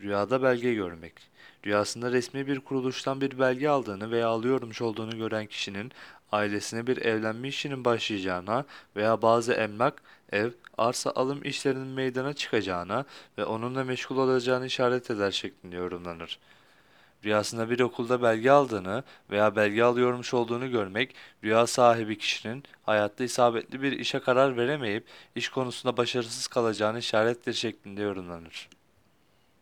Rüyada belge görmek. Rüyasında resmi bir kuruluştan bir belge aldığını veya alıyormuş olduğunu gören kişinin ailesine bir evlenme işinin başlayacağına veya bazı emlak, ev, arsa alım işlerinin meydana çıkacağına ve onunla meşgul olacağını işaret eder şeklinde yorumlanır. Rüyasında bir okulda belge aldığını veya belge alıyormuş olduğunu görmek, rüya sahibi kişinin hayatta isabetli bir işe karar veremeyip iş konusunda başarısız kalacağını işarettir şeklinde yorumlanır.